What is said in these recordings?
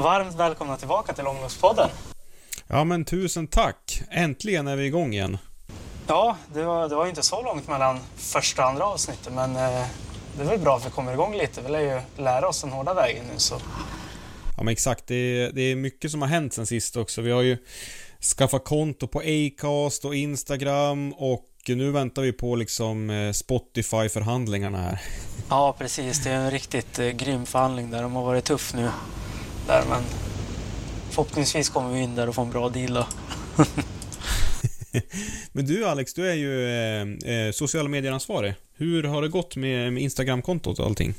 Varmt välkomna tillbaka till Långloppspodden. Ja men tusen tack! Äntligen är vi igång igen. Ja, det var, det var inte så långt mellan första och andra avsnittet men eh, det är väl bra att vi kommer igång lite. Vi lär ju lära oss den hårda vägen nu så. Ja men exakt, det är, det är mycket som har hänt sen sist också. Vi har ju skaffat konto på Acast och Instagram och nu väntar vi på liksom eh, Spotify-förhandlingarna här. Ja, precis. Det är en riktigt eh, grym förhandling där. De har varit tuff nu. Där, men förhoppningsvis kommer vi in där och får en bra deal då. Men du Alex, du är ju eh, eh, sociala medier-ansvarig. Hur har det gått med, med Instagram-kontot och allting?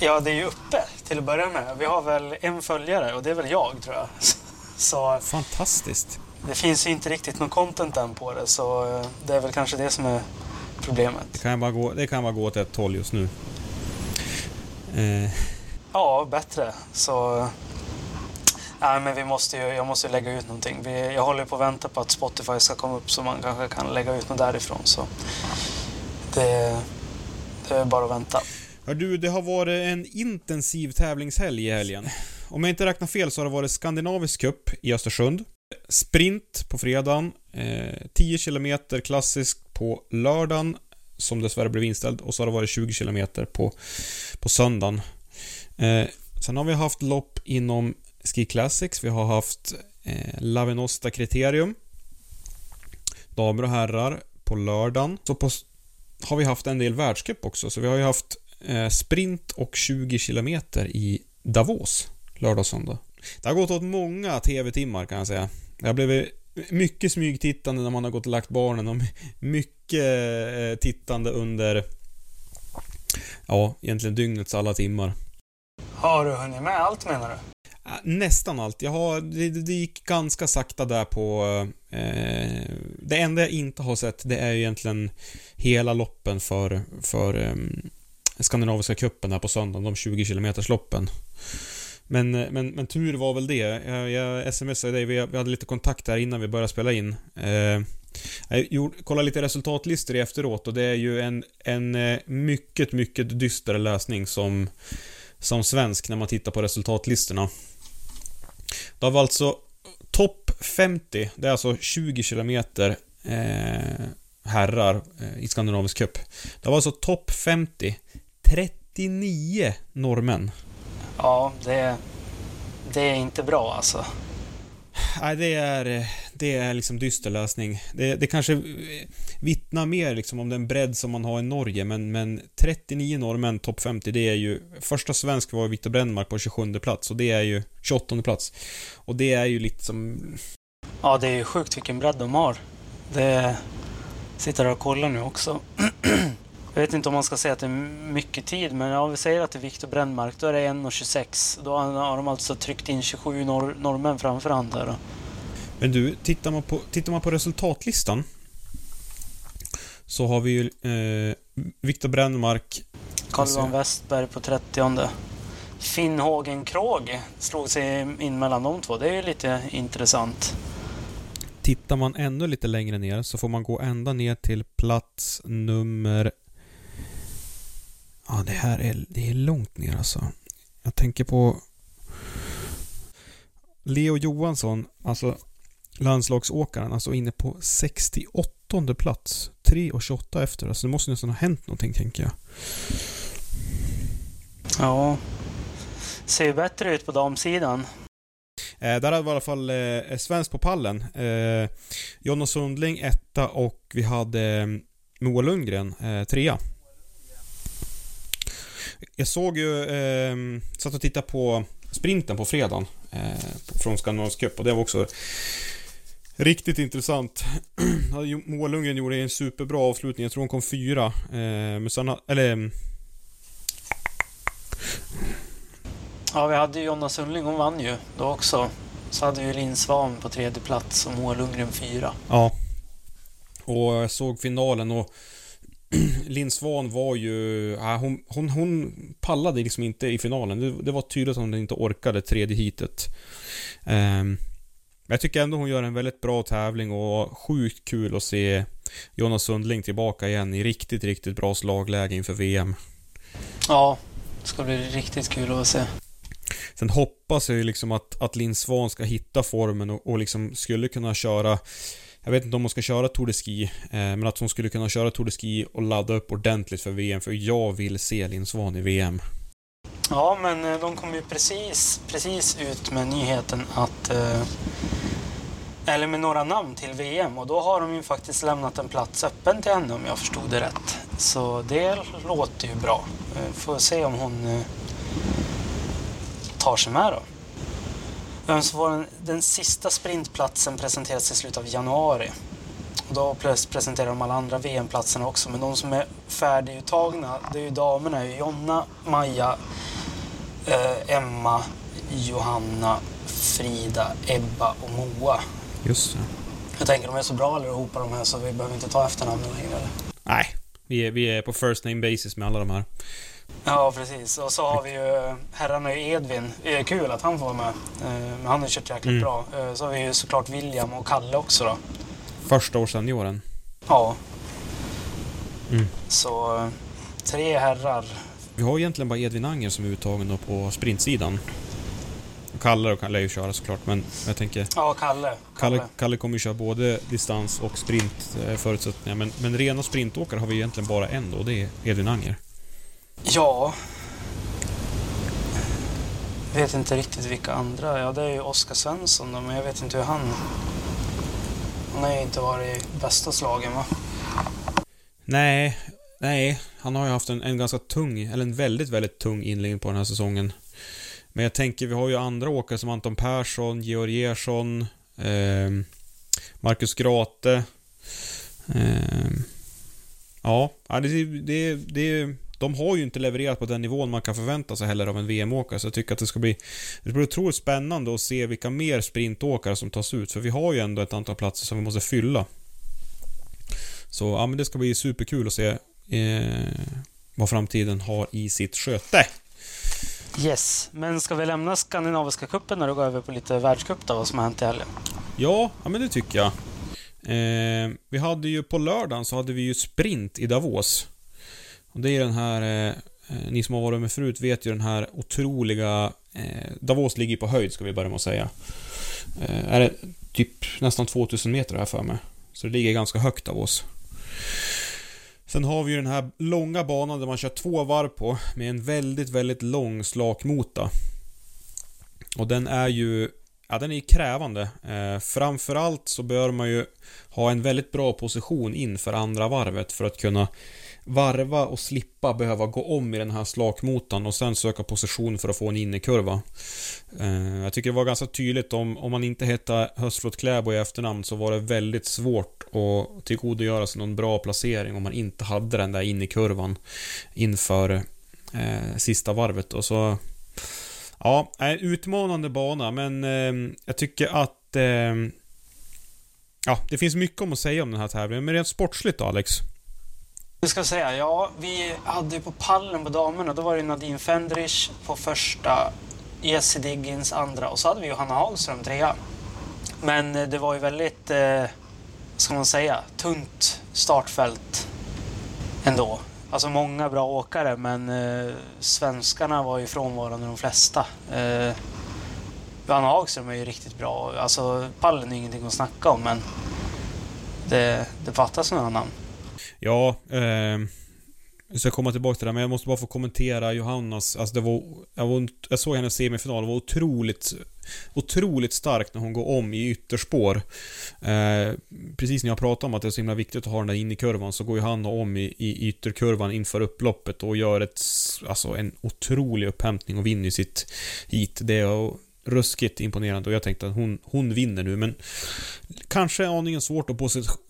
Ja, det är ju uppe till att börja med. Vi har väl en följare och det är väl jag tror jag. Så Fantastiskt. det finns ju inte riktigt någon content än på det så eh, det är väl kanske det som är Det problemet. kan bara gå, det kan bara gå åt ett håll just nu. Eh, Ja, bättre. Så... Nej, men vi måste ju, jag måste ju lägga ut någonting. Vi, jag håller på att vänta på att Spotify ska komma upp så man kanske kan lägga ut något därifrån. Så det, det är bara att vänta. Ja, du, det har varit en intensiv tävlingshelg i helgen. Om jag inte räknar fel så har det varit Skandinavisk Cup i Östersund. Sprint på fredagen. Eh, 10 km klassisk på lördagen, som dessvärre blev inställd. Och så har det varit 20 km på, på söndagen. Eh, sen har vi haft lopp inom Ski Classics. Vi har haft eh, Lavenosta Kriterium. Damer och herrar på lördagen. Så på, har vi haft en del världscup också. Så vi har ju haft eh, sprint och 20 km i Davos lördag och söndag. Det har gått åt många TV-timmar kan jag säga. Det har blivit mycket smygtittande när man har gått och lagt barnen och mycket eh, tittande under ja, egentligen dygnets alla timmar. Har du hunnit med allt menar du? Äh, nästan allt. Jag har, det, det gick ganska sakta där på... Eh, det enda jag inte har sett det är ju egentligen hela loppen för, för eh, Skandinaviska cupen här på söndagen, de 20 km loppen. Men, eh, men, men tur var väl det. Jag, jag smsade dig, vi, vi hade lite kontakt där innan vi började spela in. Eh, jag gjorde, kollade lite resultatlistor efteråt och det är ju en, en eh, mycket, mycket dyster läsning som, som svensk när man tittar på resultatlistorna. Det var alltså topp 50, det är alltså 20 km eh, herrar eh, i Skandinavisk cup. Det var alltså topp 50, 39 norrmän. Ja, det, det är inte bra alltså. Nej, det är, det är liksom dyster läsning. Det, det kanske eh, vittnar mer liksom om den bredd som man har i Norge, men, men 39 norrmän, topp 50, det är ju... Första svensk var Viktor Brännmark på 27 plats och det är ju 28 plats. Och det är ju lite som... Ja, det är sjukt vilken bredd de har. Det sitter och kollar nu också. Jag vet inte om man ska säga att det är mycket tid, men om vi säger att det är Viktor Brännmark, då är det 1.26. Då har de alltså tryckt in 27 norr norrmän framför han där. Då. Men du, tittar man på, tittar man på resultatlistan så har vi ju eh, Viktor Brännmark... Carl-Johan Westberg på 30 Finn Hågen Krog slog sig in mellan de två. Det är ju lite intressant. Tittar man ännu lite längre ner så får man gå ända ner till plats nummer... Ja, det här är, det är långt ner alltså. Jag tänker på... Leo Johansson, alltså landslagsåkaren, alltså inne på 68 plats. 3 och 28 efter. Alltså det måste nästan ha hänt någonting, tänker jag. Ja. Ser bättre ut på damsidan. Eh, där hade vi i alla fall eh, svensk på pallen. Eh, Jonna Sundling etta och vi hade eh, Moa Lundgren eh, trea. Jag såg ju, eh, satt och tittade på sprinten på fredagen eh, från Skandinavisk Cup och det var också riktigt intressant. Moa Lundgren gjorde en superbra avslutning, jag tror hon kom fyra. Eh, men sen, eller Ja, vi hade ju Jonna Sundling, hon vann ju då också. Så hade vi Linn Svan på tredje plats och Moa Lundgren fyra. Ja. Och jag såg finalen och Linn Svan var ju... Ja, hon, hon, hon pallade liksom inte i finalen. Det, det var tydligt att hon inte orkade tredje hitet. Um, jag tycker ändå hon gör en väldigt bra tävling och sjukt kul att se Jonas Sundling tillbaka igen i riktigt, riktigt bra slagläge inför VM. Ja, det ska bli riktigt kul att se. Sen hoppas jag ju liksom att, att Linn Svan ska hitta formen och, och liksom skulle kunna köra jag vet inte om hon ska köra Tour de Ski, eh, men att hon skulle kunna köra Tour de Ski och ladda upp ordentligt för VM, för jag vill se Linn Svan i VM. Ja, men eh, de kom ju precis, precis ut med nyheten att... Eh, eller med några namn till VM och då har de ju faktiskt lämnat en plats öppen till henne om jag förstod det rätt. Så det låter ju bra. Eh, får se om hon tar sig med då. Vem som får den, den sista sprintplatsen presenteras i slutet av januari. Och då presenterar de alla andra VM-platserna också, men de som är färdiguttagna, det är ju damerna, är Jonna, Maja, eh, Emma, Johanna, Frida, Ebba och Moa. Just det. Jag tänker de är så bra allihopa de här så vi behöver inte ta efternamnen längre. Eller? Nej, vi är, vi är på first name basis med alla de här. Ja, precis. Och så har vi ju herrarna i Edvin. Det är kul att han får vara med. Eh, men han har kört jäkligt mm. bra. Eh, så har vi ju såklart William och Kalle också då. Första årssenioren? Ja. Mm. Så eh, tre herrar. Vi har egentligen bara Edvin Anger som är uttagen på sprintsidan. Kalle och Kalle ju köra såklart, men jag tänker... Ja, Kalle. Kalle, Kalle kommer ju köra både distans och sprint förutsättningar, men, men rena sprintåkare har vi egentligen bara en då, och det är Edvin Anger. Ja. Jag vet inte riktigt vilka andra. Ja, det är ju Oskar Svensson då, men jag vet inte hur han... Han har ju inte varit i bästa slagen va? Nej, nej. Han har ju haft en, en ganska tung, eller en väldigt, väldigt tung inledning på den här säsongen. Men jag tänker, vi har ju andra åkare som Anton Persson, Georg Ersson, eh, Marcus Grate. Eh, ja, det, det, det, de har ju inte levererat på den nivån man kan förvänta sig heller av en VM-åkare, så jag tycker att det ska bli... Det blir otroligt spännande att se vilka mer sprintåkare som tas ut, för vi har ju ändå ett antal platser som vi måste fylla. Så ja, men det ska bli superkul att se eh, vad framtiden har i sitt sköte. Yes, men ska vi lämna Skandinaviska kuppen och gå över på lite världscup då, vad som har hänt i helgen? Ja, ja men det tycker jag. Eh, vi hade ju på lördagen så hade vi ju sprint i Davos. Och det är den här, eh, eh, ni som har varit med förut vet ju den här otroliga... Eh, Davos ligger på höjd ska vi börja med att säga. Eh, är det typ nästan 2000 meter här för mig. Så det ligger ganska högt Davos. Sen har vi ju den här långa banan där man kör två varv på med en väldigt, väldigt lång slakmota. Och den är ju Ja, den är krävande. Eh, framförallt så bör man ju ha en väldigt bra position inför andra varvet för att kunna varva och slippa behöva gå om i den här slakmotan och sen söka position för att få en innerkurva. Eh, jag tycker det var ganska tydligt om, om man inte hette Höstflot Kläbo i efternamn så var det väldigt svårt att tillgodogöra sig någon bra placering om man inte hade den där innerkurvan inför eh, sista varvet. Och så... Ja, eh, utmanande bana men eh, jag tycker att eh, Ja, det finns mycket om att säga om den här tävlingen, men rent sportsligt då Alex? Jag ska säga, ja, vi hade på pallen på damerna, då var det Nadine Fendrich på första, Jessie Diggins andra och så hade vi Johanna Hagström trea. Men eh, det var ju väldigt, eh, ska man säga, tunt startfält ändå. Alltså många bra åkare, men eh, svenskarna var ju frånvarande de flesta. Eh, Johanna Hagström är ju riktigt bra. Alltså pallen är ingenting att snacka om, men det, det fattas några namn. Ja, eh, jag ska komma tillbaka till det men jag måste bara få kommentera Johannas, alltså det var, jag, var, jag såg hennes semifinal, det var otroligt Otroligt starkt när hon går om i ytterspår. Eh, precis när jag pratade om att det är så himla viktigt att ha den där in i kurvan så går ju han om i, i ytterkurvan inför upploppet och gör ett, alltså en otrolig upphämtning och vinner sitt hit. Det är ruskigt imponerande och jag tänkte att hon, hon vinner nu men kanske aningen svårt att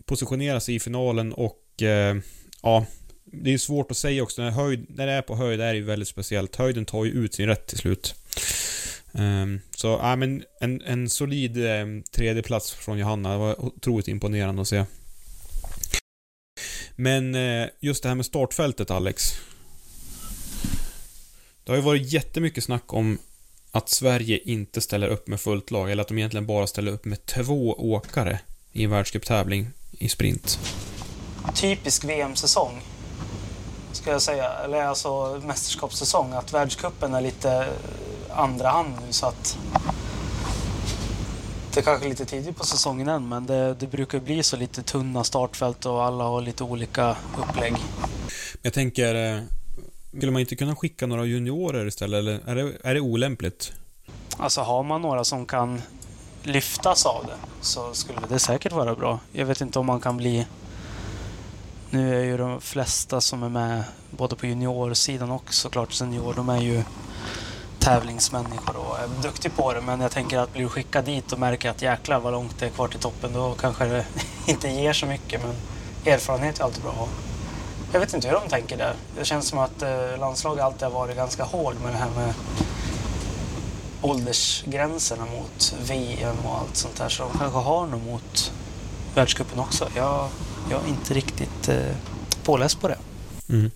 positionera sig i finalen och eh, ja, det är svårt att säga också. När, höjd, när det är på höjd är det ju väldigt speciellt. Höjden tar ju ut sin rätt till slut. Um, så, ja men en, en solid eh, tredjeplats från Johanna. Det var otroligt imponerande att se. Men eh, just det här med startfältet, Alex. Det har ju varit jättemycket snack om att Sverige inte ställer upp med fullt lag, eller att de egentligen bara ställer upp med två åkare i en världscuptävling i sprint. Typisk VM-säsong, ska jag säga. Eller alltså mästerskapssäsong. Att världskuppen är lite andra hand nu så att det är kanske lite tidigt på säsongen än, men det, det brukar bli så lite tunna startfält och alla har lite olika upplägg. Jag tänker, eh, skulle man inte kunna skicka några juniorer istället, eller är det, är det olämpligt? Alltså har man några som kan lyftas av det så skulle det säkert vara bra. Jag vet inte om man kan bli... Nu är ju de flesta som är med både på juniorsidan och såklart senior, de är ju tävlingsmänniskor och är duktiga på det. Men jag tänker att blir du skickad dit och märker att jäklar vad långt det är kvar till toppen, då kanske det inte ger så mycket. Men erfarenhet är alltid bra att ha. Jag vet inte hur de tänker där. Det känns som att eh, landslaget alltid har varit ganska hård med det här med åldersgränserna mot VM och allt sånt där. Så de kanske har något mot världscupen också. Jag, jag är inte riktigt eh, påläst på det. Mm.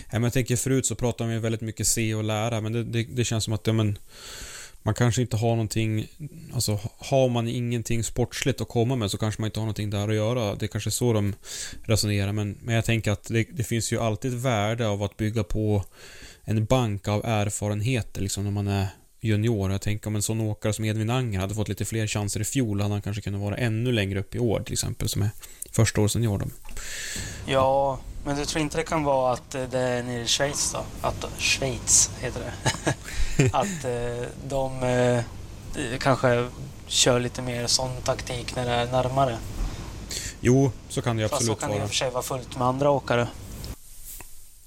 Ja, men jag tänker förut så pratade vi väldigt mycket se och lära, men det, det, det känns som att ja, men, man kanske inte har någonting, alltså har man ingenting sportsligt att komma med så kanske man inte har någonting där att göra. Det är kanske är så de resonerar, men, men jag tänker att det, det finns ju alltid ett värde av att bygga på en bank av erfarenheter liksom när man är junior. Jag tänker om en sån åkare som Edvin Anger hade fått lite fler chanser i fjol hade han kanske kunnat vara ännu längre upp i år till exempel som är första året senior. Ja, men du tror inte det kan vara att det är nere i Schweiz då? Att, Schweiz heter det. att eh, de eh, kanske kör lite mer sån taktik när det är närmare. Jo, så kan det absolut vara. så kan det i och för sig vara fullt med andra åkare.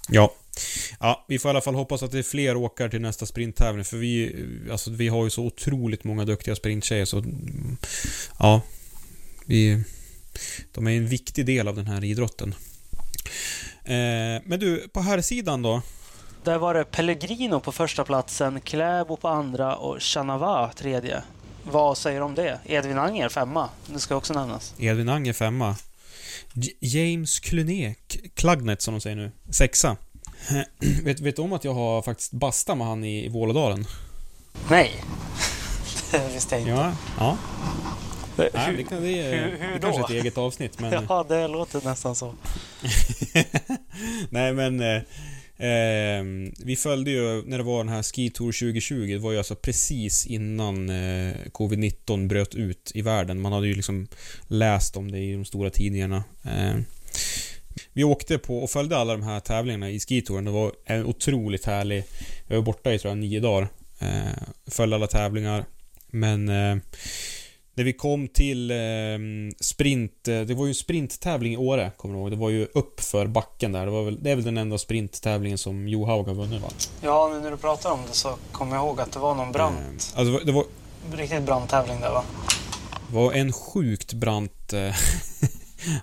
Ja. Ja, vi får i alla fall hoppas att det är fler åkare till nästa sprinttävling för vi, alltså, vi har ju så otroligt många duktiga sprinttjejer så... Ja. Vi... De är en viktig del av den här idrotten. Eh, men du, på här sidan då? Där var det Pellegrino på första platsen, Kläbo på andra och Chanava tredje. Vad säger du om det? Edvin Anger femma. Det ska också nämnas. Edvin Anger femma. J James Cluné, Klagnet som de säger nu, sexa. vet, vet du om att jag har faktiskt bastat med han i, i Vålådalen? Nej. det visste jag inte. Ja, ja. Hur, Nej, det, kan, det, hur, hur det kanske är ett eget avsnitt men... Ja, det låter nästan så. Nej men... Eh, eh, vi följde ju när det var den här Ski Tour 2020, det var ju alltså precis innan eh, Covid-19 bröt ut i världen. Man hade ju liksom läst om det i de stora tidningarna. Eh, vi åkte på och följde alla de här tävlingarna i skitouren. Det var en otroligt härlig... Jag var borta i tror jag nio dagar. Eh, följde alla tävlingar. Men... Eh, när vi kom till eh, sprint, eh, det var ju en sprinttävling i Åre, kommer du ihåg? Det var ju upp för backen där. Det, var väl, det är väl den enda sprinttävlingen som Johaug har vunnit va? Ja, nu när du pratar om det så kommer jag ihåg att det var någon brant. Eh, alltså, det var, det var, Riktigt brant tävling där va? var en sjukt brant...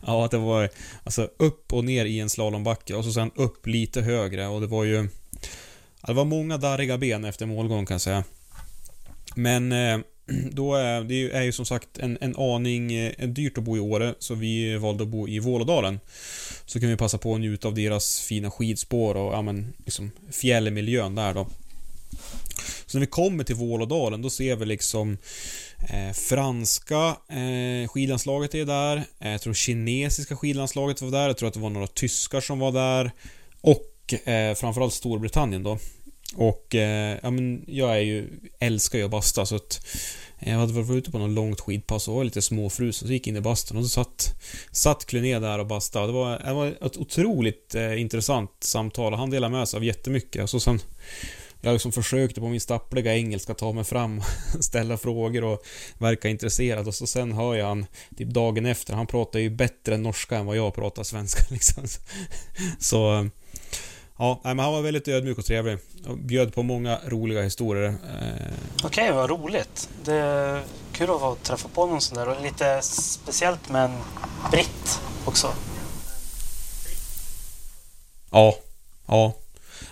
Ja, att det var alltså upp och ner i en slalombacke och så sen upp lite högre och det var ju... Det var många darriga ben efter målgång kan jag säga. Men då är det är ju som sagt en, en aning eh, dyrt att bo i Åre, så vi valde att bo i Vålådalen. Så kan vi passa på att njuta av deras fina skidspår och ja, men, liksom fjällmiljön där då. Så när vi kommer till Vålådalen, då ser vi liksom eh, franska eh, skidlandslaget är där. Eh, jag tror kinesiska skidlandslaget var där. Jag tror att det var några tyskar som var där. Och eh, framförallt Storbritannien då. Och eh, ja, men jag är ju, älskar ju att basta så att eh, jag hade varit ute på något långt skidpass och var lite småfrusen så gick jag in i bastun och så satt, satt Cluné där och bastade. Det var, det var ett otroligt eh, intressant samtal och han delade med sig av jättemycket. Och så sen jag liksom försökte på min stappliga engelska ta mig fram ställa frågor och verka intresserad och så sen hör jag han typ dagen efter, han pratar ju bättre norska än vad jag pratar svenska liksom. Så Ja, men han var väldigt ödmjuk och trevlig. Och bjöd på många roliga historier. Eh, Okej, vad roligt. Det är kul att träffa på någon sån där och lite speciellt med en britt också. ja, ja.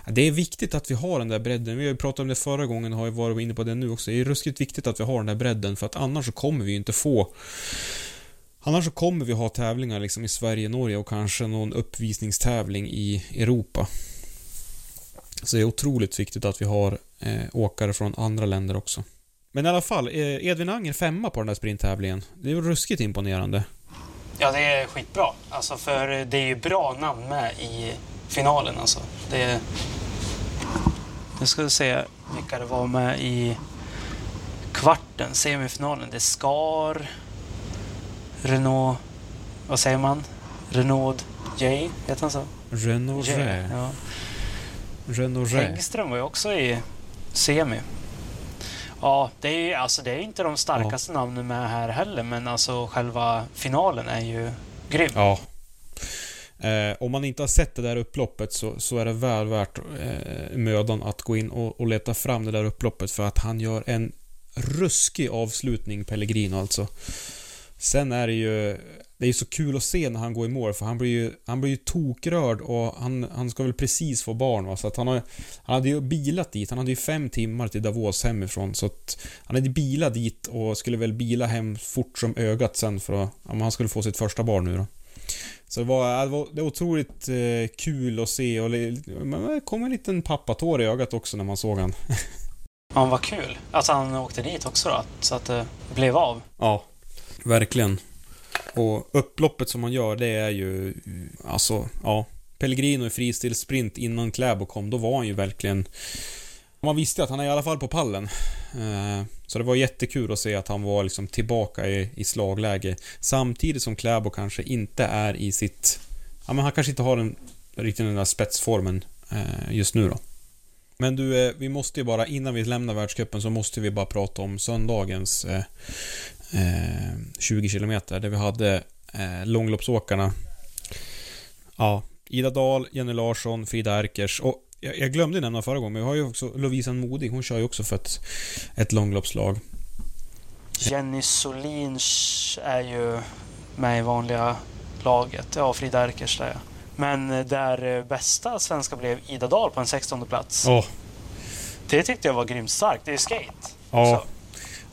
Det är viktigt att vi har den där bredden. Vi har ju pratat om det förra gången och har ju varit inne på det nu också. Det är ruskigt viktigt att vi har den där bredden för att annars så kommer vi ju inte få Annars så kommer vi ha tävlingar liksom i Sverige, Norge och kanske någon uppvisningstävling i Europa. Så det är otroligt viktigt att vi har eh, åkare från andra länder också. Men i alla fall, eh, Edvin Anger femma på den där sprinttävlingen. Det är ju ruskigt imponerande. Ja, det är skitbra. Alltså, för det är ju bra namn med i finalen alltså. Det är... Nu ska vi se vilka det var med i kvarten, semifinalen. Det är Skar, Renault, vad säger man? Renault J, heter han så? Renault J, ja. Renault Rä. Häggström var ju också i semi. Ja, det är ju alltså, det är inte de starkaste namnen med här heller, men alltså själva finalen är ju grym. Ja. Eh, om man inte har sett det där upploppet så, så är det väl värt eh, mödan att gå in och, och leta fram det där upploppet för att han gör en ruskig avslutning, Pellegrino alltså. Sen är det ju... Det är så kul att se när han går i mål för han blir ju, han blir ju tokrörd och han, han ska väl precis få barn va? Så att han, har, han hade ju bilat dit. Han hade ju fem timmar till Davos hemifrån så att han hade bilat dit och skulle väl bila hem fort som ögat sen för att... Ja, han skulle få sitt första barn nu då. Så det var, det var, det var otroligt eh, kul att se och det kom en liten pappatår i ögat också när man såg han. Ja, vad kul att han åkte dit också då, så att det blev av. Ja, verkligen. Och upploppet som han gör, det är ju... Alltså, ja. Pellegrino i fristilsprint innan Kläbo kom, då var han ju verkligen... Man visste att han är i alla fall på pallen. Eh, så det var jättekul att se att han var liksom tillbaka i, i slagläge. Samtidigt som Kläbo kanske inte är i sitt... Ja, men han kanske inte har den, riktigt den där spetsformen eh, just nu då. Men du, eh, vi måste ju bara, innan vi lämnar världscupen så måste vi bara prata om söndagens 20 kilometer där vi hade eh, långloppsåkarna. Ja, Ida Dahl, Jenny Larsson, Frida Erkers och jag, jag glömde nämna förra gången, men vi har ju också Lovisan Modig, hon kör ju också för ett, ett långloppslag. Jenny Solin är ju med i vanliga laget. Ja, Frida Erkers där ja. Men eh, där eh, bästa svenska blev Ida Dahl på en 16 plats. Ja, Det tyckte jag var grymt starkt. Det är ju skate. ja, Så,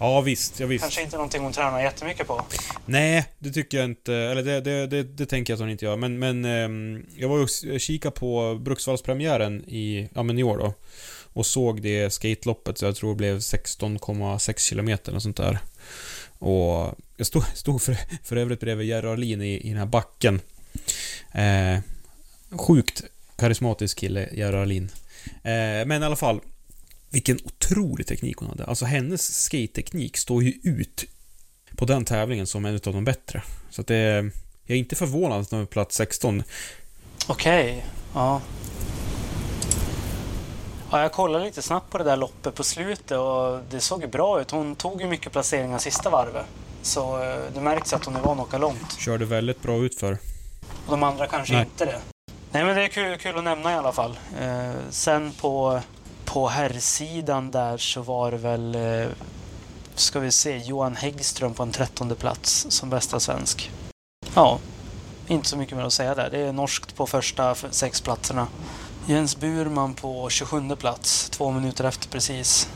ja visst, ja visst. kanske inte någonting hon tränar jättemycket på. Nej, det tycker jag inte. Eller det, det, det, det tänker jag att hon inte gör. Men, men ehm, jag var ju och kika på Bruksvallspremiären i, ja, men i år då. Och såg det skateloppet, så jag tror det blev 16,6 kilometer eller sånt där. Och jag stod, stod för, för övrigt bredvid Jerry Ahlin i, i den här backen. Eh, sjukt karismatisk kille, Jerry Ahlin. Eh, men i alla fall, vilken otrolig teknik hon hade. Alltså hennes skate-teknik står ju ut på den tävlingen som en av de bättre. Så att det... Jag är inte förvånad att de är plats 16. Okej, ja. Ja, jag kollade lite snabbt på det där loppet på slutet och det såg ju bra ut. Hon tog ju mycket placeringar sista varvet. Så eh, det märks att hon är van att åka långt. Körde väldigt bra utför. Och de andra kanske Nej. inte det. Nej men det är kul, kul att nämna i alla fall. Eh, sen på, på herrsidan där så var det väl, eh, ska vi se, Johan Häggström på en trettonde plats som bästa svensk. Ja, inte så mycket mer att säga där. Det är norskt på första sex platserna. Jens Burman på 27 plats, två minuter efter precis.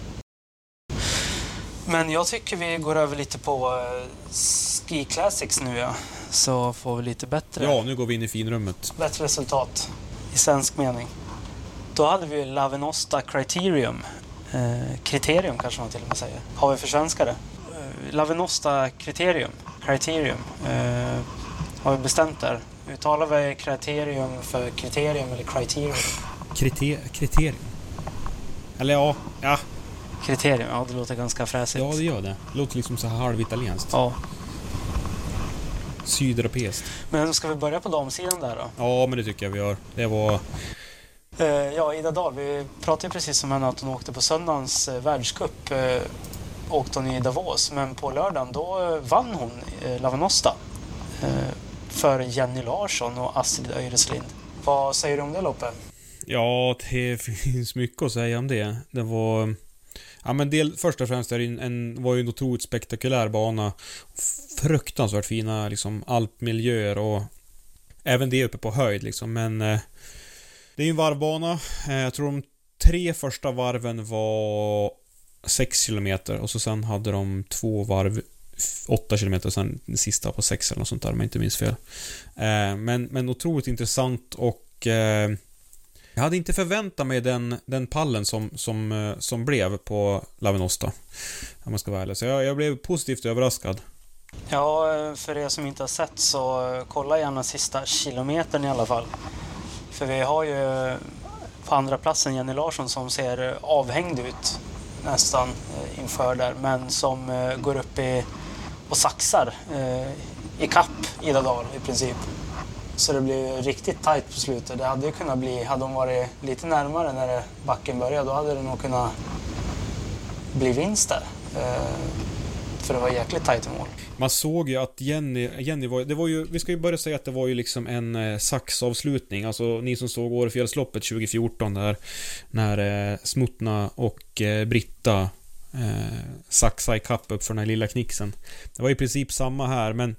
Men jag tycker vi går över lite på eh, Ski Classics nu ja. Så får vi lite bättre Ja, nu går vi in i finrummet. bättre resultat i svensk mening. Då hade vi Lavenosta Criterium. Eh, kriterium kanske man till och med säger. Har vi för svenska det? Eh, Lavenosta Criterium. Criterium. Eh, har vi bestämt där. Uttalar vi kriterium för kriterium eller criterium? Kriter kriterium. Eller ja, ja, Kriterium, ja det låter ganska fräsigt. ja det gör det. Det låter liksom så här halvitalienskt. Ja. Sydeuropeiskt. Men ska vi börja på damsidan där då? Ja, men det tycker jag vi gör. Det var... Eh, ja, Ida Dahl, vi pratade ju precis om henne att hon åkte på söndagens eh, världscup. Eh, åkte hon i Davos, men på lördagen då vann hon Lavanosta. För Jenny Larsson och Astrid Öjreslind. Vad säger du om det loppet? Ja, det finns mycket att säga om det. Det var... Ja men del, först och främst är det en, en, var ju en otroligt spektakulär bana. Fruktansvärt fina liksom alpmiljöer och även det uppe på höjd liksom. Men eh, det är ju en varvbana. Eh, jag tror de tre första varven var 6 km och så sen hade de två varv 8 km och sen den sista på 6 eller något sånt där om jag inte minns fel. Eh, men, men otroligt intressant och eh, jag hade inte förväntat mig den, den pallen som, som, som blev på Lavenosta. Om man ska vara ärlig. Så jag, jag blev positivt överraskad. Ja, för er som inte har sett så kolla gärna sista kilometern i alla fall. För vi har ju på andra platsen Jenny Larsson som ser avhängd ut nästan eh, inför där, men som eh, går upp i och saxar eh, i kapp Ida Dahl i princip. Så det blir riktigt tajt på slutet. Det hade ju kunnat bli, hade hon varit lite närmare när backen började, då hade det nog kunnat bli vinst där. För det var jäkligt tajt i mål. Man såg ju att Jenny, Jenny var, det var ju, vi ska ju börja säga att det var ju liksom en eh, saxavslutning. Alltså ni som såg Årefjällsloppet 2014 där när eh, Smutna och eh, Britta eh, saxade ikapp upp för den här lilla knixen. Det var i princip samma här men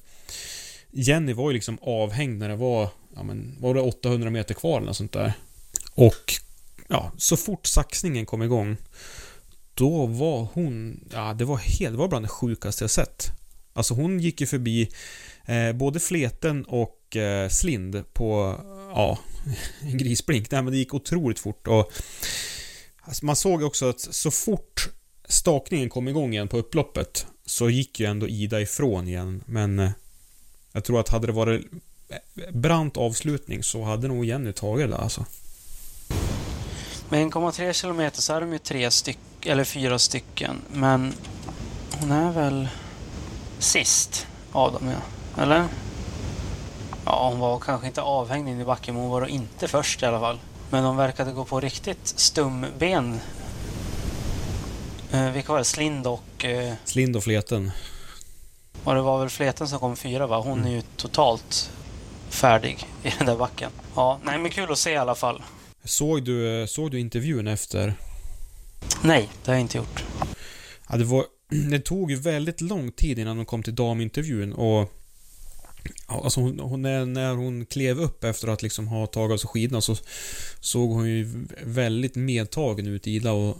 Jenny var ju liksom avhängd när det var, ja men, var det 800 meter kvar eller något sånt där. Och ja, så fort saxningen kom igång då var hon, ja det var helt, det var bland det sjukaste jag sett. Alltså hon gick ju förbi eh, både fleten och eh, slind på, ja, en grisblink. Nej men det gick otroligt fort och alltså, man såg också att så fort stakningen kom igång igen på upploppet så gick ju ändå Ida ifrån igen men eh, jag tror att hade det varit eh, brant avslutning så hade nog Jenny tagit det alltså. Med 1,3 kilometer så är de ju tre styck, eller fyra stycken. Men hon är väl sist av dem, ja. Eller? Ja, hon var kanske inte avhängd in i backen, men hon var inte först i alla fall. Men de verkade gå på riktigt stumben. Eh, vilka var det? Slind och... Eh, Slind och fleten. och det var väl Fleten som kom fyra, va? Hon är ju totalt färdig i den där backen. Ja, nej men kul att se i alla fall. Såg du, såg du intervjun efter? Nej, det har jag inte gjort. Ja, det var... Det tog ju väldigt lång tid innan de kom till damintervjun och... Alltså hon, hon, när, när hon klev upp efter att liksom ha tagit av sig skidorna så såg hon ju väldigt medtagen ut Ida och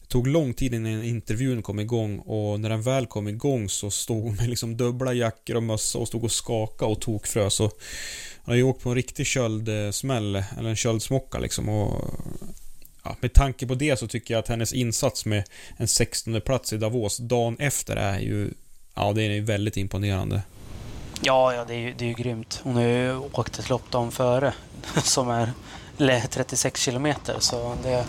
det tog lång tid innan intervjun kom igång och när den väl kom igång så stod hon med liksom dubbla jackor och mössa och stod och skakade och tokfrös och hon har ju åkt på en riktig köldsmäll, eh, eller en köldsmocka liksom och ja, med tanke på det så tycker jag att hennes insats med en 16 plats i Davos dagen efter är ju Ja, det är väldigt imponerande. Ja, ja det, är ju, det är ju grymt. Hon har ju åkt ett lopp dagen före som är 36 kilometer. Så det är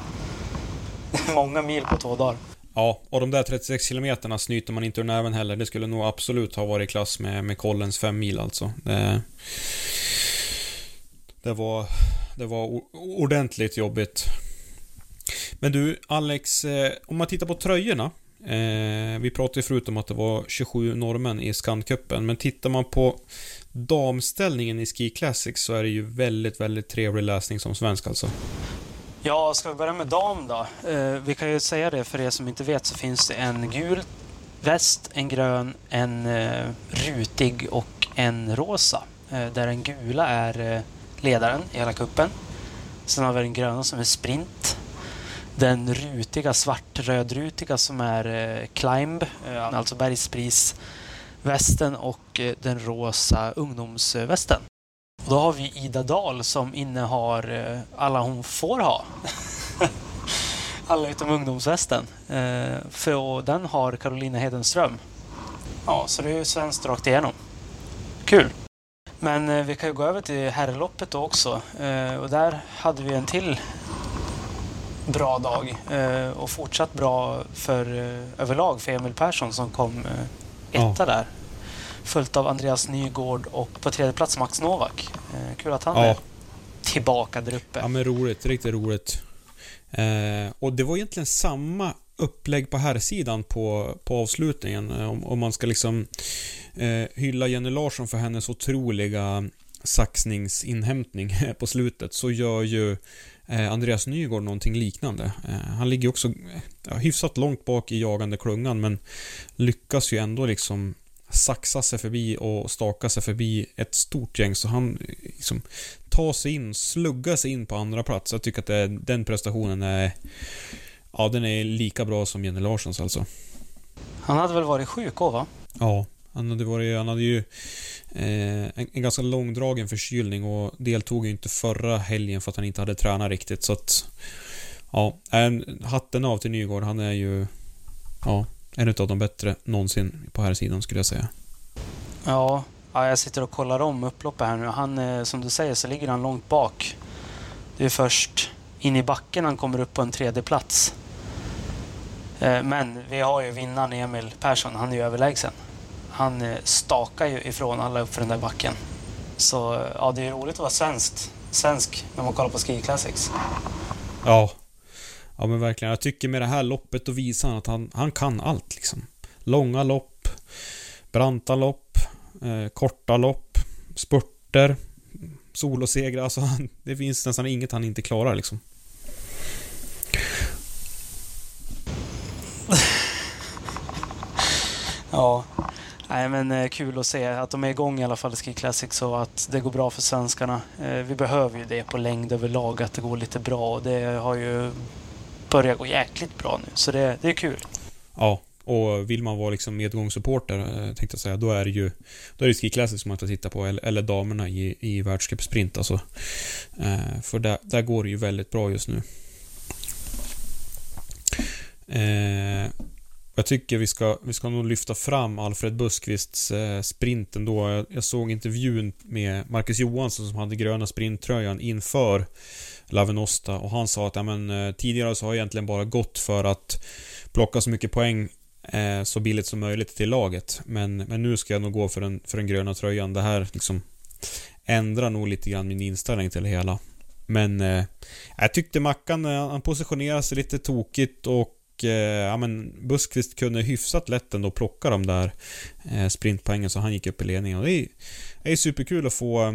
många mil på två dagar. Ja, och de där 36 kilometerna snyter man inte ur näven heller. Det skulle nog absolut ha varit i klass med, med Collins 5 mil alltså. Det, det var... Det var ordentligt jobbigt. Men du, Alex, eh, om man tittar på tröjorna Eh, vi pratade ju förut om att det var 27 norrmän i Scandcupen, men tittar man på damställningen i Ski Classics så är det ju väldigt, väldigt trevlig läsning som svensk alltså. Ja, ska vi börja med dam då? Eh, vi kan ju säga det för er som inte vet så finns det en gul väst, en grön, en eh, rutig och en rosa. Eh, där den gula är eh, ledaren i hela kuppen. Sen har vi den gröna som är sprint. Den rutiga, svart-rödrutiga som är eh, climb, eh, alltså bergsprisvästen och eh, den rosa ungdomsvästen. Och då har vi Ida Dahl som innehar eh, alla hon får ha. alla utom ungdomsvästen. Eh, för den har Carolina Hedenström. Ja, så det är ju svenskt rakt igenom. Kul! Men eh, vi kan ju gå över till herrloppet då också. Och där hade vi en till bra dag. Och fortsatt bra för överlag för Emil Persson som kom etta Ja. där. Följt av Andreas Nygård och på tredje plats Max Novak. Eh, kul att han Ja. är tillbaka där uppe. Ja men roligt, riktigt roligt. Eh, och det var egentligen samma upplägg på här sidan på, på avslutningen. Eh, Om, om man ska liksom eh, hylla Jenny Larsson för hennes otroliga saxningsinhämtning på slutet så gör ju eh, Andreas Nygård någonting liknande. Han ligger också hyfsat långt bak i jagande klungan men lyckas ju ändå liksom saxa sig förbi och staka sig förbi ett stort gäng så han liksom tar sig in, sluggar sig in på andra plats. Jag tycker att det, den prestationen är Ja, den är lika bra som Jenny Larssons alltså. Han hade väl varit sjuk också, va? Ja, han hade, varit, han hade ju eh, en, en ganska långdragen förkylning och deltog ju inte förra helgen för att han inte hade tränat riktigt så att Ja, en, hatten av till Nygård. Han är ju Ja, en av de bättre någonsin på här sidan skulle jag säga. Ja, ja, jag sitter och kollar om upploppet här nu. Han, eh, som du säger så ligger han långt bak. Det är först in i backen han kommer upp på en tredje plats. Eh, Men vi har ju vinnaren Emil Persson. Han är ju överlägsen. Han eh, stakar ju ifrån alla upp för den där backen. Så ja, det är roligt att vara svenskt. svensk när man kollar på Ski Classics. Ja. Ja men verkligen. Jag tycker med det här loppet då visar han att han, han kan allt liksom. Långa lopp, branta lopp, eh, korta lopp, spurter, solosegrar. Alltså han, det finns nästan inget han inte klarar liksom. Ja, Nej, men eh, kul att se att de är igång i alla fall i Ski Classics och att det går bra för svenskarna. Eh, vi behöver ju det på längd överlag, att det går lite bra och det har ju Börjar gå jäkligt bra nu. Så det, det är kul. Ja, och vill man vara liksom medgångssupporter, eh, tänkte jag säga, då är det ju då är det Ski Classics som man ska titta på, eller, eller damerna i, i världscupsprint alltså. Eh, för där, där går det ju väldigt bra just nu. Eh, jag tycker vi ska, vi ska nog lyfta fram Alfred Buskvists eh, sprint ändå. Jag, jag såg intervjun med Marcus Johansson som hade gröna sprinttröjan inför Lavenosta och han sa att ja, men, eh, tidigare så har jag egentligen bara gått för att plocka så mycket poäng eh, så billigt som möjligt till laget. Men, men nu ska jag nog gå för den, för den gröna tröjan. Det här liksom ändrar nog lite grann min inställning till det hela. Men eh, jag tyckte Mackan, eh, han positionerade sig lite tokigt och eh, ja, men Buskvist kunde hyfsat lätt ändå plocka de där eh, sprintpoängen så han gick upp i ledningen. Och det är, det är superkul att få eh,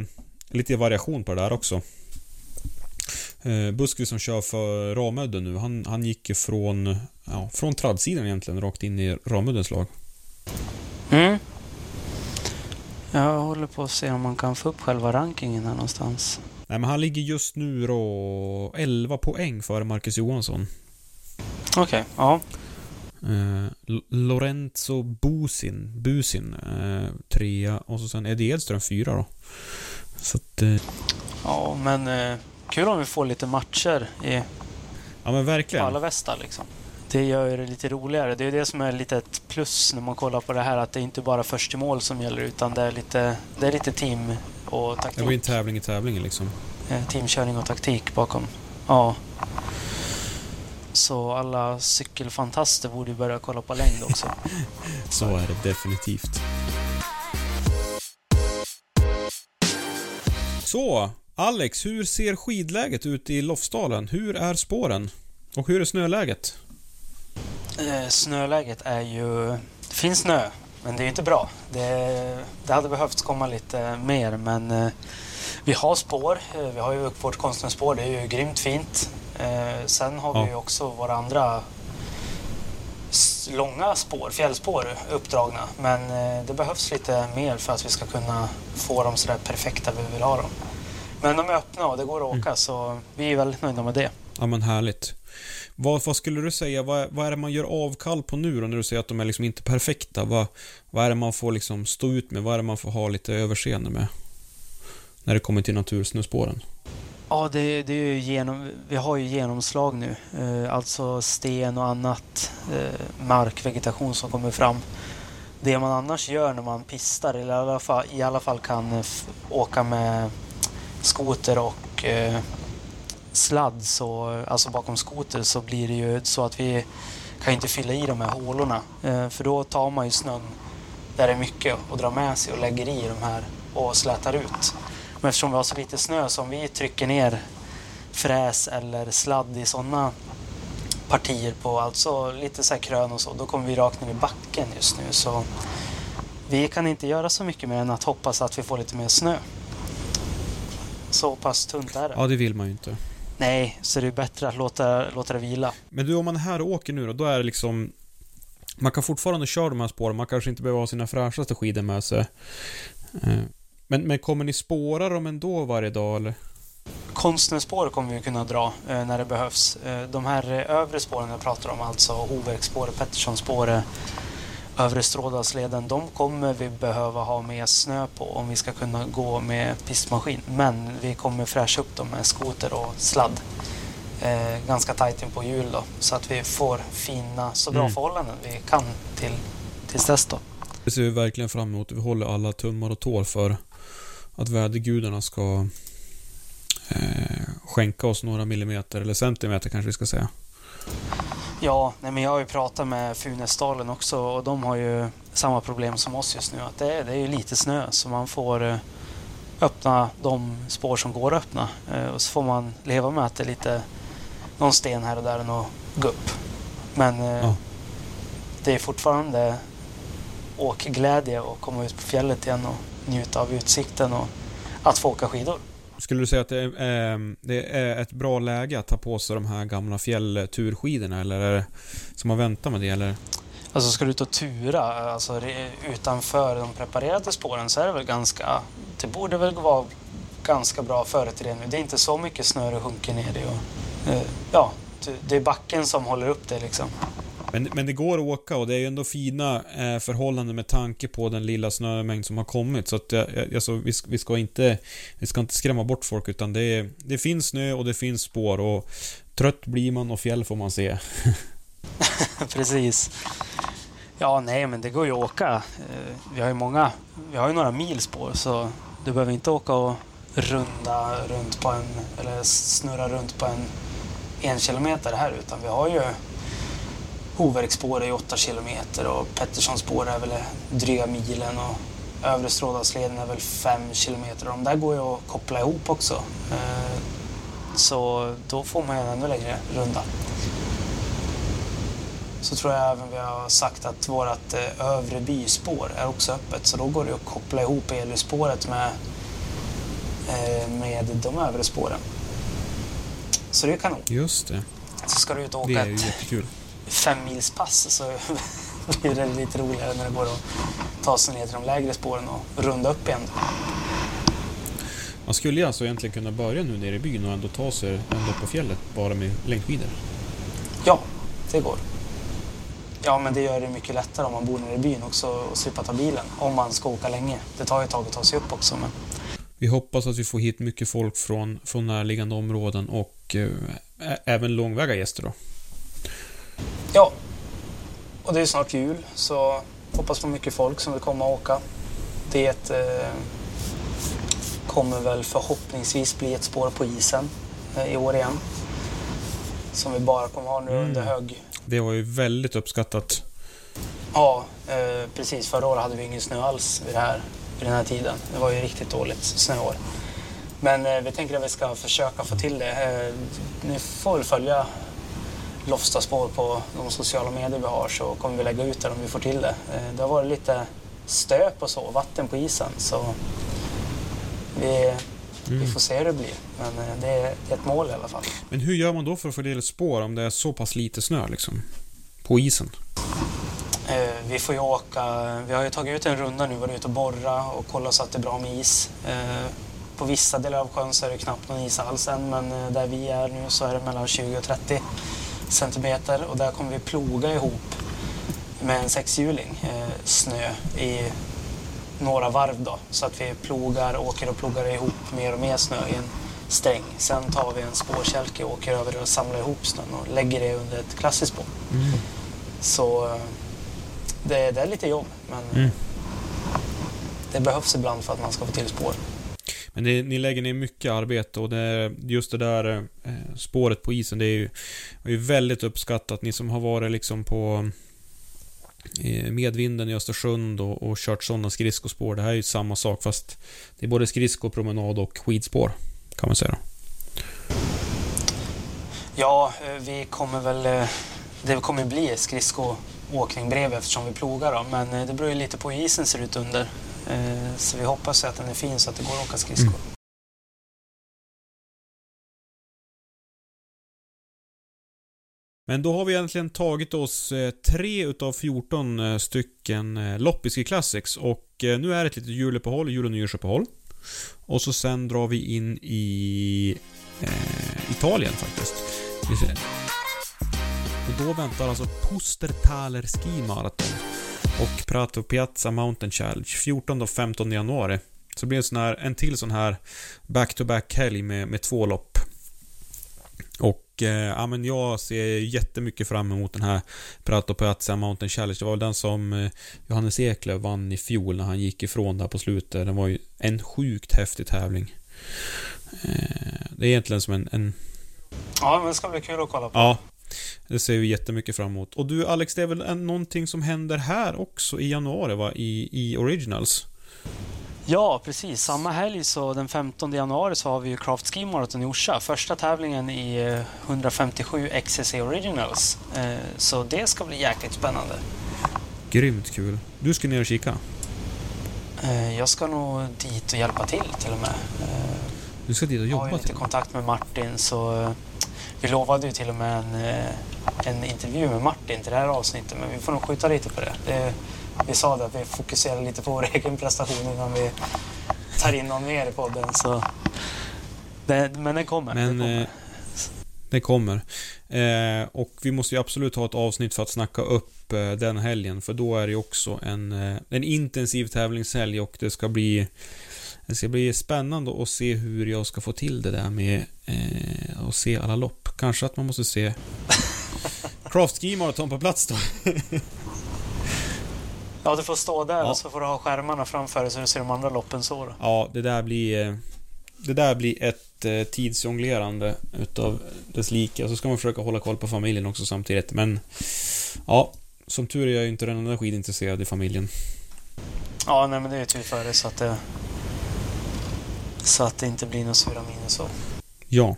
lite variation på det där också. Eh, Buskvist som kör för Ramudden nu, han, han gick ju från, ja, från tradsidan egentligen rakt in i Ramuddens lag. Mm. Jag håller på att se om man kan få upp själva rankingen här någonstans. Nej men han ligger just nu då 11 poäng före Marcus Johansson. Okej, ja. Eh, Lorenzo Busin, Busin eh, trea och så sen Eddie Edström fyra då. Så att, eh, Ja, men eh, kul om vi får lite matcher i, ja men verkligen. alla västar liksom. Det gör ju det lite roligare. Det är det som är lite ett plus när man kollar på det här att det är inte bara först till mål som gäller utan det är lite, det är lite team och Det taktik. blir en tävling i tävlingen liksom. Eh, teamkörning och taktik bakom. Ja. Så alla cykelfantaster borde ju börja kolla på längd också. Så är det definitivt. Så, Alex, hur ser skidläget ut i Lofsdalen? Hur är spåren? Och hur är snöläget? Eh, snöläget är ju... Det finns snö, men det är inte bra. Det, det hade behövt komma lite mer, men eh, vi har spår. Eh, vi har ju vårt konstnärsspår, det är ju grymt fint. Eh, sen har Ja. vi ju också våra andra långa spår, fjällspår uppdragna. Men eh, det behövs lite mer för att vi ska kunna få dem sådär perfekta vi vill ha dem. Men de är öppna och det går att åka så vi är väldigt nöjda med det. Ja men härligt. Vad, vad skulle du säga, vad, vad är det man gör avkall på nu då när du säger att de är liksom inte perfekta? Vad, vad är det man får liksom stå ut med? Vad är det man får ha lite överseende med? När det kommer till natursnöspåren. Ja, det, det är ju genom, vi har ju genomslag nu. Eh, alltså sten och annat eh, markvegetation som kommer fram. Det man annars gör när man pistar, eller i alla fall, i alla fall kan åka med skoter och eh, sladd, så, alltså bakom skoter, så blir det ju så att vi kan inte fylla i de här hålorna. Eh, för då tar man ju snön där det är mycket och drar med sig och lägger i de här och slätar ut. Men eftersom vi har så lite snö så om vi trycker ner fräs eller sladd i sådana partier på, alltså lite så här krön och så, då kommer vi rakt ner i backen just nu. Så vi kan inte göra så mycket mer än att hoppas att vi får lite mer snö. Så pass tunt är det. Ja, det vill man ju inte. Nej, så det är bättre att låta, låta det vila. Men du, om man är här åker nu då, då är det liksom... Man kan fortfarande köra de här spåren, man kanske inte behöver ha sina fräschaste skidor med sig. Eh, Men, men kommer ni spåra dem ändå varje dag eller? Konstnärsspår kommer vi kunna dra eh, när det behövs. Eh, de här eh, övre spåren jag pratar om, alltså Hoverksspåret, Petterssonspåret, övre Strådalsleden, de kommer vi behöva ha med snö på om vi ska kunna gå med pistmaskin. Men vi kommer fräscha upp dem med skoter och sladd. Eh, ganska tajt in på hjul då, så att vi får fina, så bra Mm. förhållanden vi kan till, tills dess då. Det ser vi verkligen fram emot. Vi håller alla tummar och tår för att vädergudarna ska eh, skänka oss några millimeter, eller centimeter kanske vi ska säga. Ja, nej men jag har ju pratat med Funäsdalen också och de har ju samma problem som oss just nu. Att det, är, det är lite snö så man får eh, öppna de spår som går att öppna. Eh, och så får man leva med att det är lite någon sten här och där och någon gupp. Men eh, Ja. det är fortfarande åkglädje att komma ut på fjället igen och njuta av utsikten och att få åka skidor. Skulle du säga att det är, eh, det är ett bra läge att ta på sig de här gamla fjällturskidorna eller är det, som man vänta med det eller? Alltså ska du ut och tura alltså, utanför de preparerade spåren så är det väl ganska... Det borde väl vara ganska bra före till det nu. Det är inte så mycket snö det sjunker ner i. Och, eh, ja, det är backen som håller upp det liksom. Men, men det går att åka och det är ju ändå fina eh, förhållanden med tanke på den lilla snömängd som har kommit. Så att, alltså, vi, ska- vi, ska inte, vi ska inte skrämma bort folk utan det, det finns snö och det finns spår och trött blir man och fjäll får man se. Precis. Ja, nej, men det går ju att åka. Eh, vi har ju många, vi har ju några mil spår så du behöver inte åka och runda runt på en, eller snurra runt på en en kilometer här utan vi har ju Hoverksspår i 8 kilometer och Petterssonspår är väl dryga milen och Övre Strådalsleden är väl 5 kilometer. De där går ju att koppla ihop också. Eh, Så då får man ju en ännu längre runda. Så tror jag även vi har sagt att vårt eh, övre byspår är också öppet. Så då går det att koppla ihop Elyspåret med, eh, med de övre spåren. Så det är kanon. Just det. Så ska du ut och Det åka är ju ett jättekul. Femmilspass så blir det lite roligare när det går att ta sig ner till de lägre spåren och runda upp igen. Man skulle ju alltså egentligen kunna börja nu nere i byn och ändå ta sig ända upp på fjället bara med längdskidor. Ja, det går. Ja, men det gör det mycket lättare om man bor nere i byn också och slippa ta bilen. Om man ska åka länge. Det tar ju ett tag att ta sig upp också. Men... Vi hoppas att vi får hit mycket folk från, från närliggande områden och eh, även långväga gäster då. Ja, och det är snart jul så hoppas på mycket folk som vill komma och åka. Det eh, kommer väl förhoppningsvis bli ett spår på isen eh, i år igen. Som vi bara kommer ha nu Mm. under hög... Det var ju väldigt uppskattat. Ja, eh, precis. Förra året hade vi ingen snö alls vid, här, vid den här tiden. Det var ju riktigt dåligt snöår. Men eh, vi tänker att vi ska försöka få till det. Eh, ni får väl följa Loftaspår på de sociala medier vi har så kommer vi lägga ut det om vi får till det. Eh, det har varit lite stöp och så, vatten på isen. Så vi, vi Mm. får se hur det blir. Men eh, det är, ett mål i alla fall. Men hur gör man då för att få del spår om det är så pass lite snö liksom? På isen? Eh, Vi får ju åka, vi har ju tagit ut en runda nu, varit ute och borra och kollat så att det är bra med is. Eh, På vissa delar av sjön så är det knappt någon is alls än, men där vi är nu så är det mellan 20 och 30 centimeter och där kommer vi ploga ihop med en sexhjuling eh, snö i några varv då. Så att vi plogar, åker och plogar ihop mer och mer snö i en sträng. Sen tar vi en spårkälke och åker över och samlar ihop snön och lägger det under ett klassiskt spår. Så eh, det, det är lite jobb, men Mm. det behövs ibland för att man ska få till spår. Men det, ni lägger ner mycket arbete och det, just det där eh, spåret på isen, det är ju, är ju väldigt uppskattat. Ni som har varit liksom på eh, Medvinden i Östersund och, och kört sådana skridskospår. Det här är ju samma sak fast det är både skridskopromenad och skidspår. Kan man säga. Ja, eh, vi kommer väl... Eh, det kommer bli skridskoåkning bredvid eftersom vi plogar då, men det beror ju lite på hur isen ser ut under. Eh, Så vi hoppas ju att den är fin så att det går att åka skridskor. Mm. Men då har vi egentligen tagit oss eh, tre utav 14 eh, stycken eh, Loppiski Classics och eh, nu är det ett litet juluppehåll, jul och nyårsuppehåll. Och så sen drar vi in i eh, Italien faktiskt. Och då väntar alltså Pustertaler Ski Marathon och Prato Piazza Mountain Challenge 14 och 15 januari. Så blir det en, sån här, en till sån här back-to-back helg med, med två lopp. Och eh, ja, men jag ser jättemycket fram emot den här Prato Piazza Mountain Challenge. Det var väl den som eh, Johannes Eklöf vann i fjol när han gick ifrån där på slutet. Den var ju en sjukt häftig tävling. Eh, det är egentligen som en, en Ja, men det ska bli kul att kolla på. Ja, det ser vi jättemycket fram emot. Och du Alex, det är väl någonting som händer här också i januari va? I, i Originals? Ja, precis. Samma helg, så den 15 januari, så har vi ju Craft Ski Marathon i Orsa. Första tävlingen i eh, 157 XCC Originals. Eh, Så det ska bli jäkligt spännande. Grymt kul. Du ska ner och kika. Eh, Jag ska nog dit och hjälpa till till och med. Eh, Du ska dit och Jag har ju jobba lite kontakt med Martin så eh, vi lovade ju till och med en, eh, en intervju med Martin till det här avsnittet men vi får nog skjuta lite på det. det vi sa det att vi fokuserar lite på vår egen prestation innan vi tar in någon mer i podden. Så det, men den kommer. Men kommer. eh, det kommer. Eh, och vi måste ju absolut ha ett avsnitt för att snacka upp eh, den helgen. För då är det ju också en, eh, en intensiv tävlingshelg och det ska bli det ska bli spännande att se hur jag ska få till det där med eh, att se alla lopp. Kanske att man måste se Craft Ski Marathon på plats då. Ja, du får stå där Ja. och så får du ha skärmarna framför dig så du ser de andra loppen så. Då. Ja, det där blir... eh, Det där blir ett eh, tidsjonglerande utav dess like. Och så ska man försöka hålla koll på familjen också samtidigt. Men... Ja, som tur är jag ju inte den enda skidintresserade i familjen. Ja, nej men det är ju tur för dig så att det så att det inte blir några sura miner så. Ja.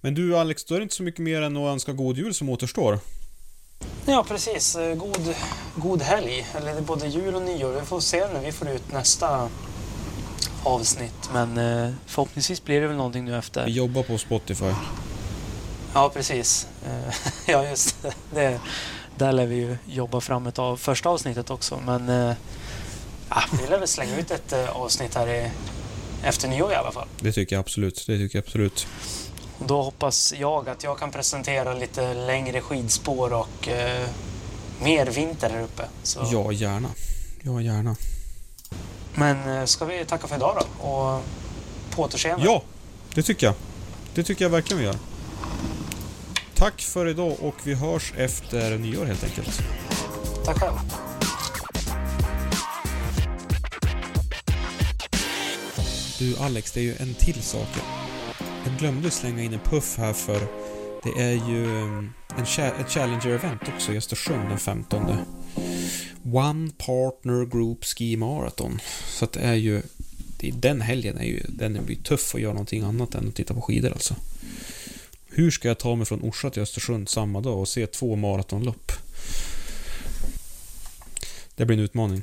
Men du Alex, då är det inte så mycket mer än att önska god jul som återstår. Ja, precis. God, god helg. Eller det är både jul och nyår. Vi får se när vi får ut nästa avsnitt. Men eh, förhoppningsvis blir det väl någonting nu Vi efter. jobbar på Spotify. Ja, precis. Eh, Ja, just det. Där lär vi ju jobba fram ett av första avsnittet också. Men eh, vi lär väl slänga ut ett eh, avsnitt här i, efter nyår i alla fall. Det tycker jag absolut. Det tycker jag absolut. Då hoppas jag att jag kan presentera lite längre skidspår och eh, mer vinter här uppe. Så. Ja, gärna. Ja, gärna. Men eh, ska vi tacka för idag då? Och på återseende. Ja, det tycker jag. Det tycker jag verkligen vi gör. Tack för idag och vi hörs efter nyår helt enkelt. Tack själv. Du Alex, det är ju en till sak. Jag glömde slänga in en puff här för det är ju mm, en ett Challenger-event också i Östersund den 15. One Partner Group Ski Marathon. Så att det är ju... Det är, den helgen är ju... Den blir tuff att göra någonting annat än att titta på skidor alltså. Hur ska jag ta mig från Orsa till Östersund samma dag och se två maratonlopp? Det blir en utmaning.